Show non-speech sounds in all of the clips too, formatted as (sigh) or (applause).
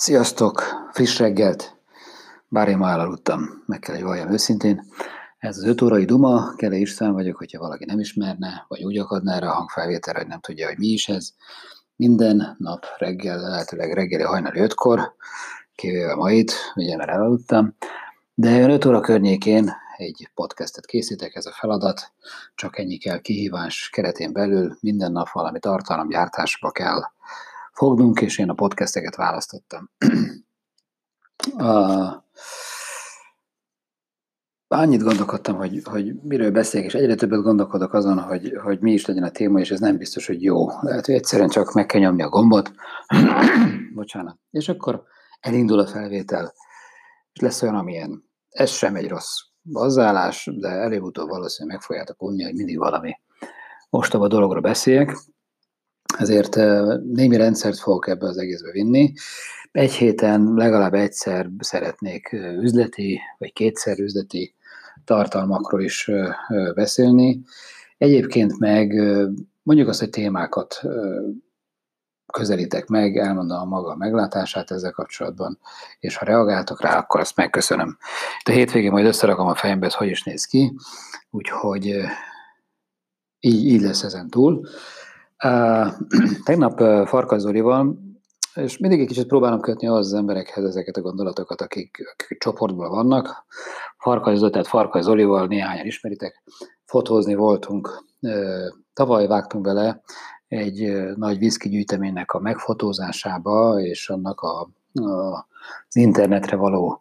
Sziasztok! Friss reggelt! Bár én már elaludtam, meg kell, hogy valljam őszintén. Ez az öt órai Duma, Kele István vagyok, hogyha valaki nem ismerne, vagy úgy akadná erre a hangfelvételre, hogy nem tudja, hogy mi is ez. Minden nap reggel, lehetőleg reggeli hajnali ötkor, kivéve mait, ugye mert elaludtam, de 5 óra környékén egy podcastet készítek, ez a feladat, csak ennyi kell kihívás keretén belül, minden nap valami tartalomgyártásba kell fognunk, és én a podcasteket választottam. (clears throat) annyit gondolkodtam, hogy, hogy miről beszélek, és egyre többet gondolkodok azon, hogy, hogy mi is legyen a téma, és ez nem biztos, hogy jó. Lehet, hogy egyszerűen csak meg kell nyomni a gombot. (clears throat) Bocsánat. És akkor elindul a felvétel, és lesz olyan, amilyen. Ez sem egy rossz hozzáállás, de előbb-utóbb valószínűleg meg fogjátok unni, hogy mindig valami ostoba dologra beszéljek ezért némi rendszert fogok ebbe az egészbe vinni. Egy héten legalább egyszer szeretnék üzleti, vagy kétszer üzleti tartalmakról is beszélni. Egyébként meg mondjuk azt, hogy témákat közelítek meg, elmondom a maga meglátását ezzel kapcsolatban, és ha reagáltok rá, akkor azt megköszönöm. De hétvégén majd összerakom a fejembe, hogy hogy is néz ki, úgyhogy így, így lesz ezen túl. (clears throat) Tegnap Farkas Zolival, és mindig egy kicsit próbálom kötni az emberekhez ezeket a gondolatokat, akik, akik csoportban vannak. Farkas Zoli, tehát Farkas Zolival néhányan ismeritek, fotózni voltunk. Tavaly vágtunk bele egy nagy viszki gyűjteménynek a megfotózásába, és annak a, a, az internetre való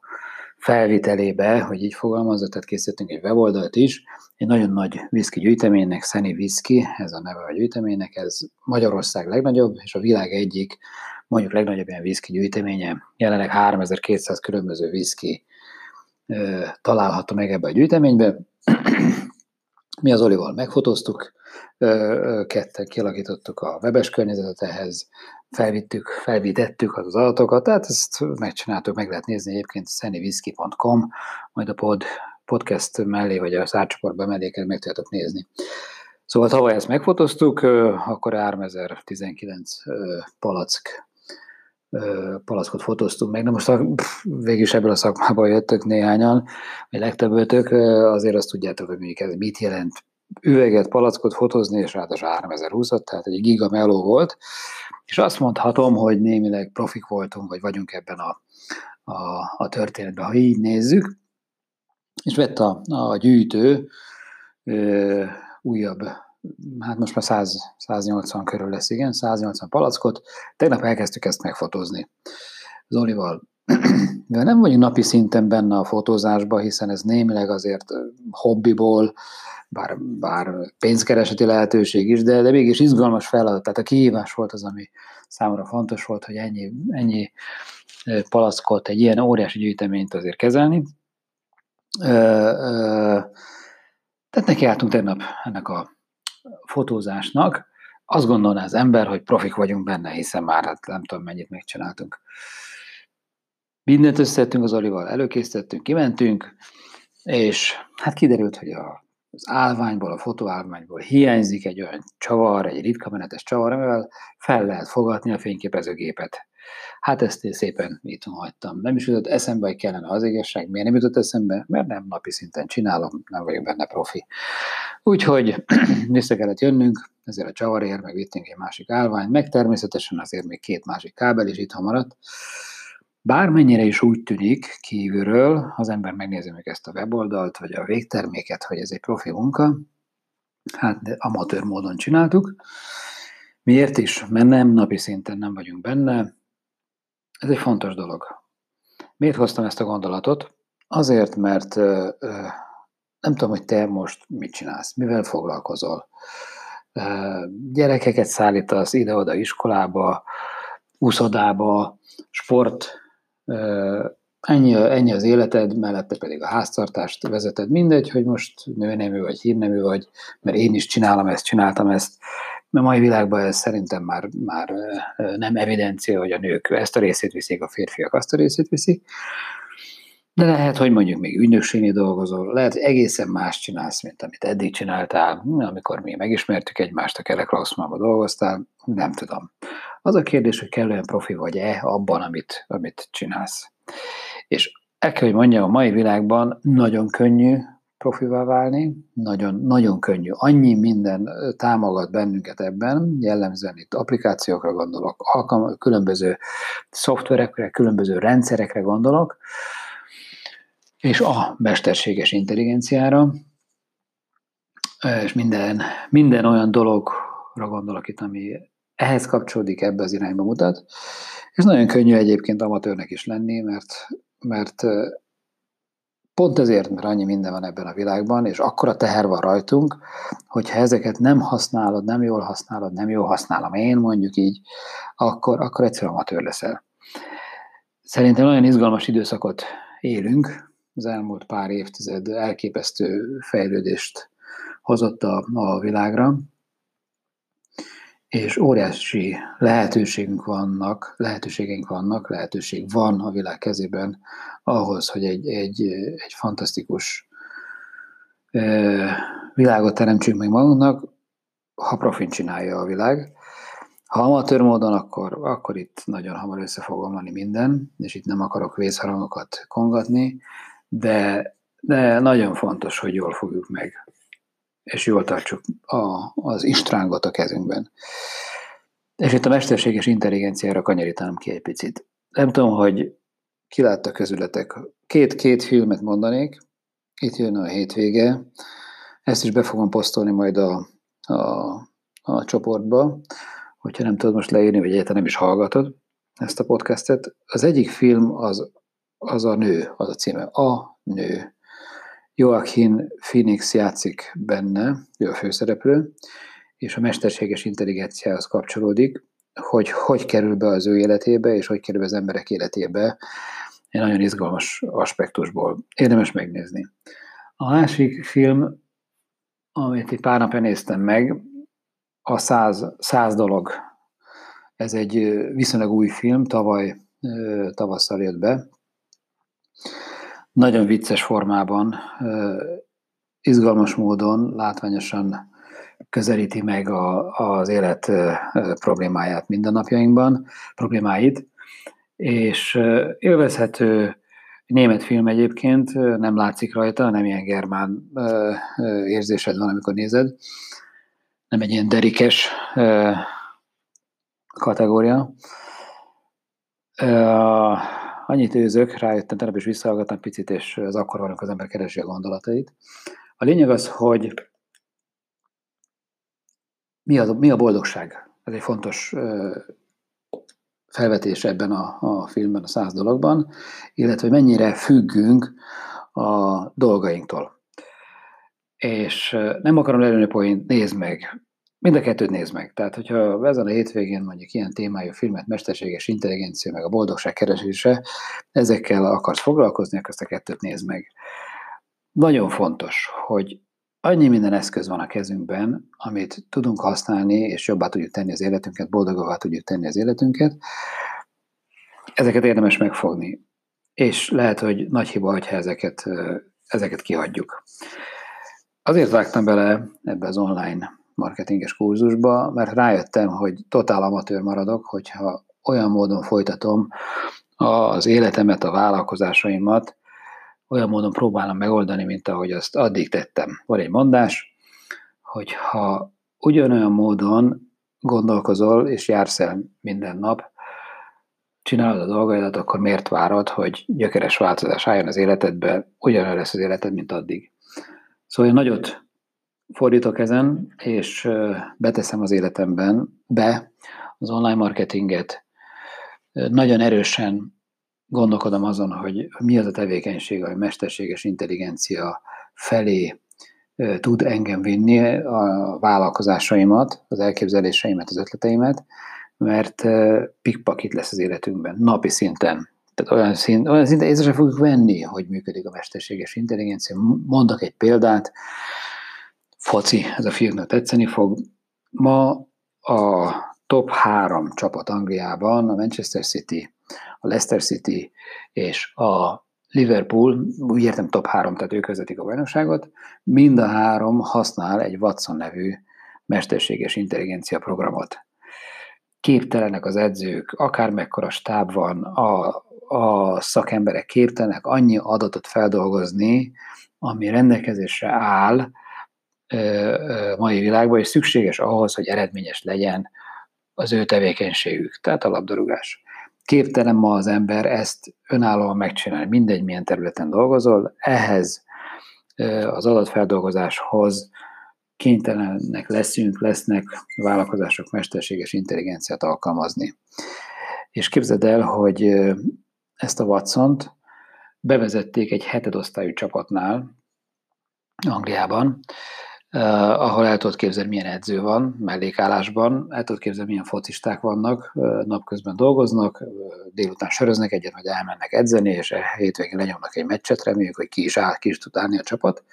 felvitelébe, hogy így fogalmazott, tehát készítettünk egy weboldalt is, egy nagyon nagy whisky gyűjteménynek, Szeni Whisky, ez a neve a gyűjteménynek, ez Magyarország legnagyobb, és a világ egyik mondjuk legnagyobb ilyen whisky gyűjteménye. Jelenleg 3200 különböző ö, található meg ebbe a gyűjteménybe. Mi az Olival megfotóztuk, ketten kialakítottuk a webes környezetet ehhez, felvittük, felvitettük az, adatokat, tehát ezt megcsináltuk, meg lehet nézni egyébként szeniviszki.com, majd a pod, podcast mellé, vagy a szárcsoportban mellé kell meg tudjátok nézni. Szóval tavaly ezt megfotoztuk, akkor 3019 palack palackot fotóztunk meg, de most végül is ebből a szakmából jöttök néhányan, vagy legtöbbötök, azért azt tudjátok, hogy mondjuk ez mit jelent. Üveget, palackot fotózni, és ráadásul 3020 tehát egy giga meló volt, és azt mondhatom, hogy némileg profik voltunk, vagy vagyunk ebben a, a, a történetben, ha így nézzük, és vett a, a gyűjtő ö, újabb, hát most már 100, 180 körül lesz, igen, 180 palackot. Tegnap elkezdtük ezt megfotózni Zolival. (clears throat) De nem vagyunk napi szinten benne a fotózásba, hiszen ez némileg azért hobbiból, bár, bár pénzkereseti lehetőség is, de, de mégis izgalmas feladat. Tehát a kihívás volt az, ami számomra fontos volt, hogy ennyi, ennyi palackot, egy ilyen óriási gyűjteményt azért kezelni. Tehát neki álltunk tegnap ennek a fotózásnak. Azt gondolná az ember, hogy profik vagyunk benne, hiszen már hát nem tudom mennyit megcsináltunk. Mindent összetettünk az Olival, előkészítettünk, kimentünk, és hát kiderült, hogy a az állványból, a fotóállványból hiányzik egy olyan csavar, egy ritka menetes csavar, amivel fel lehet fogadni a fényképezőgépet. Hát ezt én szépen itt hagytam. Nem is jutott eszembe, hogy kellene az igazság. Miért nem jutott eszembe? Mert nem napi szinten csinálom, nem vagyok benne profi. Úgyhogy (clears throat) vissza kellett jönnünk, ezért a csavarért, meg vittünk egy másik állvány, meg természetesen azért még két másik kábel is itt maradt. Bármennyire is úgy tűnik kívülről, az ember megnézi meg ezt a weboldalt, vagy a végterméket, hogy ez egy profi munka, hát de amatőr módon csináltuk. Miért is? Mert nem napi szinten nem vagyunk benne. Ez egy fontos dolog. Miért hoztam ezt a gondolatot? Azért, mert ö, nem tudom, hogy te most mit csinálsz, mivel foglalkozol. Ö, gyerekeket szállítasz ide-oda iskolába, úszodába, sport ennyi, ennyi az életed, mellette pedig a háztartást vezeted. Mindegy, hogy most nőnemű vagy hírnemű vagy, mert én is csinálom ezt, csináltam ezt. A mai világban ez szerintem már, már nem evidencia, hogy a nők ezt a részét viszik, a férfiak azt a részét viszik. De lehet, hogy mondjuk még ügynökségnél dolgozol, lehet, hogy egészen más csinálsz, mint amit eddig csináltál, amikor mi megismertük egymást, a Kelek dolgoztál, nem tudom. Az a kérdés, hogy kellően profi vagy-e abban, amit, amit csinálsz. És el kell, hogy mondjam, a mai világban nagyon könnyű profivá válni, nagyon, nagyon könnyű. Annyi minden támogat bennünket ebben, jellemzően itt applikációkra gondolok, alkalma, különböző szoftverekre, különböző rendszerekre gondolok, és a mesterséges intelligenciára, és minden, minden olyan dologra gondolok itt, ami ehhez kapcsolódik, ebbe az irányba mutat. És nagyon könnyű egyébként amatőrnek is lenni, mert, mert pont ezért, mert annyi minden van ebben a világban, és akkora teher van rajtunk, hogyha ezeket nem használod, nem jól használod, nem jól használom én, mondjuk így, akkor, akkor egyszerűen amatőr leszel. Szerintem nagyon izgalmas időszakot élünk, az elmúlt pár évtized elképesztő fejlődést hozott a, a világra, és óriási lehetőségünk vannak, lehetőségeink vannak, lehetőség van a világ kezében ahhoz, hogy egy, egy, egy fantasztikus világot teremtsünk meg magunknak, ha profin csinálja a világ. Ha amatőr módon, akkor, akkor itt nagyon hamar össze fog minden, és itt nem akarok vészharangokat kongatni, de, de nagyon fontos, hogy jól fogjuk meg és jól tartsuk a, az istrángot a kezünkben. És itt a mesterséges intelligenciára kanyarítanám ki egy picit. Nem tudom, hogy ki látta közületek. Két-két filmet mondanék. Itt jön a hétvége. Ezt is be fogom posztolni majd a, a, a csoportba, hogyha nem tudod most leírni, vagy egyáltalán nem is hallgatod ezt a podcastet. Az egyik film az, az a nő, az a címe. A nő. Joaquin Phoenix játszik benne, ő a főszereplő, és a mesterséges intelligenciához kapcsolódik, hogy hogy kerül be az ő életébe, és hogy kerül be az emberek életébe, egy nagyon izgalmas aspektusból. Érdemes megnézni. A másik film, amit itt pár napja néztem meg, a száz, száz dolog. Ez egy viszonylag új film, tavaly tavasszal jött be, nagyon vicces formában, izgalmas módon, látványosan közelíti meg a, az élet problémáját mindennapjainkban, problémáit, és élvezhető német film egyébként, nem látszik rajta, nem ilyen germán érzésed van, amikor nézed, nem egy ilyen derikes kategória annyit őzök, rájöttem, tegnap is visszahallgattam picit, és az akkor van, az ember keresi a gondolatait. A lényeg az, hogy mi a, mi a boldogság? Ez egy fontos felvetés ebben a, a filmben, a száz dologban, illetve mennyire függünk a dolgainktól. És nem akarom lelőni poént, nézd meg, Mind a kettőt nézd meg. Tehát, hogyha ezen a hétvégén mondjuk ilyen témájú filmet, mesterséges intelligencia, meg a boldogság keresése, ezekkel akarsz foglalkozni, akkor ezt a kettőt nézd meg. Nagyon fontos, hogy annyi minden eszköz van a kezünkben, amit tudunk használni, és jobbá tudjuk tenni az életünket, boldogabbá tudjuk tenni az életünket. Ezeket érdemes megfogni. És lehet, hogy nagy hiba, hogyha ezeket, ezeket kihagyjuk. Azért vágtam bele ebbe az online marketinges kurzusba, mert rájöttem, hogy totál amatőr maradok, hogyha olyan módon folytatom az életemet, a vállalkozásaimat, olyan módon próbálom megoldani, mint ahogy azt addig tettem. Van egy mondás, hogy ha ugyanolyan módon gondolkozol és jársz el minden nap, csinálod a dolgaidat, akkor miért várod, hogy gyökeres változás álljon az életedbe, ugyanolyan lesz az életed, mint addig. Szóval én nagyot fordítok ezen, és beteszem az életemben be az online marketinget. Nagyon erősen gondolkodom azon, hogy mi az a tevékenység, ami mesterséges intelligencia felé tud engem vinni a vállalkozásaimat, az elképzeléseimet, az ötleteimet, mert pikpakit lesz az életünkben, napi szinten. Tehát olyan, szint, olyan szinten észre fogjuk venni, hogy működik a mesterséges intelligencia. Mondok egy példát, foci, ez a filmnek tetszeni fog. Ma a top három csapat Angliában, a Manchester City, a Leicester City és a Liverpool, úgy értem top három, tehát ők vezetik a bajnokságot, mind a három használ egy Watson nevű mesterséges intelligencia programot. képtelenek az edzők, akár mekkora stáb van, a, a szakemberek képtelenek annyi adatot feldolgozni, ami rendelkezésre áll mai világban, és szükséges ahhoz, hogy eredményes legyen az ő tevékenységük, tehát a labdarúgás. Képtelen ma az ember ezt önállóan megcsinálni, mindegy milyen területen dolgozol, ehhez az adatfeldolgozáshoz kénytelenek leszünk, lesznek vállalkozások mesterséges intelligenciát alkalmazni. És képzeld el, hogy ezt a watson bevezették egy hetedosztályú csapatnál Angliában, Uh, ahol el tudod képzelni, milyen edző van mellékállásban, el tudod képzelni, milyen focisták vannak, uh, napközben dolgoznak, uh, délután söröznek egyet, vagy elmennek edzeni, és a hétvégén lenyomnak egy meccset, reméljük, hogy ki is áll, ki is tud állni a csapat.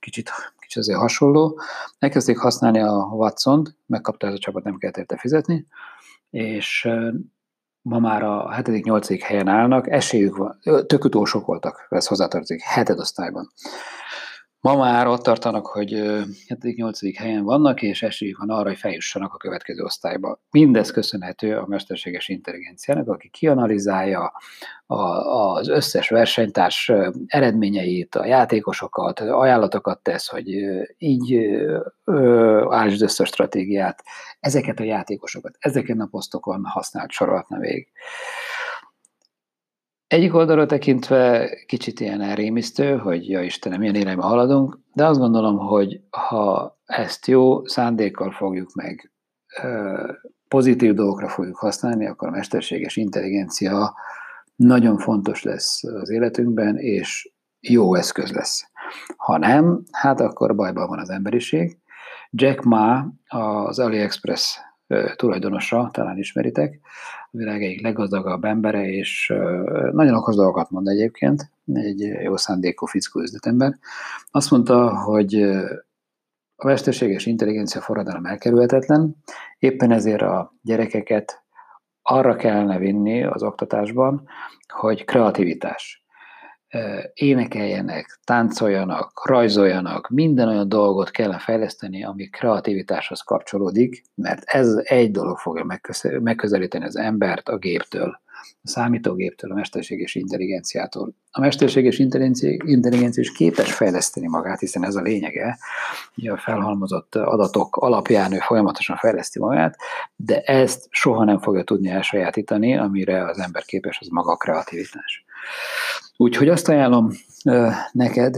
Kicsit, kicsit azért hasonló. Elkezdték használni a watson megkapta ez a csapat, nem kellett érte fizetni, és ma már a 7.-8. helyen állnak, esélyük van, tök utolsók voltak, ez hozzátartozik, heted osztályban. Ma már ott tartanak, hogy 7.-8. helyen vannak, és esélyük van arra, hogy feljussanak a következő osztályba. Mindez köszönhető a mesterséges intelligenciának, aki kianalizálja az összes versenytárs eredményeit, a játékosokat, ajánlatokat tesz, hogy így állítsd össze a stratégiát, ezeket a játékosokat, ezeken a posztokon használt sorolhatna végig. Egyik oldalról tekintve kicsit ilyen elrémisztő, hogy ja Istenem, milyen irányba haladunk, de azt gondolom, hogy ha ezt jó szándékkal fogjuk meg, pozitív dolgokra fogjuk használni, akkor a mesterséges intelligencia nagyon fontos lesz az életünkben, és jó eszköz lesz. Ha nem, hát akkor bajban van az emberiség. Jack Ma, az AliExpress tulajdonosa, talán ismeritek, a világ egyik leggazdagabb embere, és nagyon okos dolgokat mond egyébként, egy jó szándékú fickó üzletember. Azt mondta, hogy a mesterséges intelligencia forradalom elkerülhetetlen, éppen ezért a gyerekeket arra kellene vinni az oktatásban, hogy kreativitás énekeljenek, táncoljanak, rajzoljanak, minden olyan dolgot kellene fejleszteni, ami kreativitáshoz kapcsolódik, mert ez egy dolog fogja megközelíteni az embert a géptől, a számítógéptől, a mesterséges intelligenciától. A mesterséges intelligencia is képes fejleszteni magát, hiszen ez a lényege, hogy a felhalmozott adatok alapján ő folyamatosan fejleszti magát, de ezt soha nem fogja tudni elsajátítani, amire az ember képes, az maga a kreativitás. Úgyhogy azt ajánlom neked,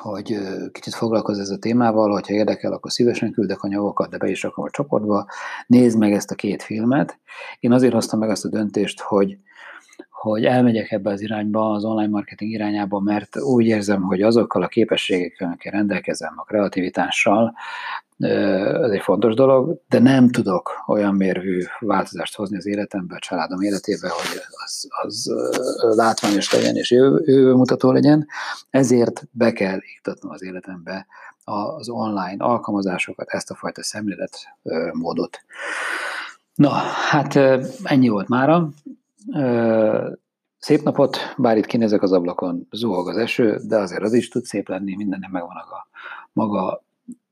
hogy kicsit foglalkozz ez a témával, hogyha érdekel, akkor szívesen küldek anyagokat, de be is rakom a csoportba. Nézd meg ezt a két filmet. Én azért hoztam meg azt a döntést, hogy hogy elmegyek ebbe az irányba, az online marketing irányába, mert úgy érzem, hogy azokkal a képességekkel, amikkel rendelkezem, a kreativitással, ez egy fontos dolog, de nem tudok olyan mérvű változást hozni az életembe, a családom életébe, hogy az, az látványos legyen és jövőmutató legyen, ezért be kell iktatnom az életembe az online alkalmazásokat, ezt a fajta szemléletmódot. Na, hát ennyi volt mára. Szép napot, bár itt kinézek az ablakon, zuhog az eső, de azért az is tud szép lenni, mindennek megvan a maga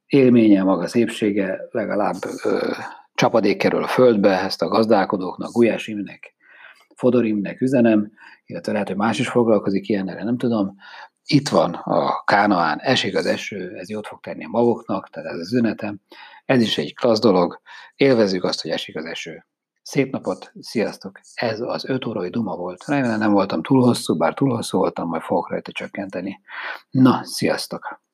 élménye, maga szépsége, legalább ö, csapadék kerül a földbe, ezt a gazdálkodóknak, Gulyás Imnek, Fodor Imnek üzenem, illetve lehet, hogy más is foglalkozik ilyen, erre nem tudom. Itt van a Kánaán, esik az eső, ez jót fog tenni a magoknak, tehát ez az üzenetem. Ez is egy klassz dolog, élvezzük azt, hogy esik az eső. Szép napot, sziasztok! Ez az 5 órai duma volt. Remélem nem voltam túl hosszú, bár túl hosszú voltam, majd fogok rajta csökkenteni. Na, sziasztok!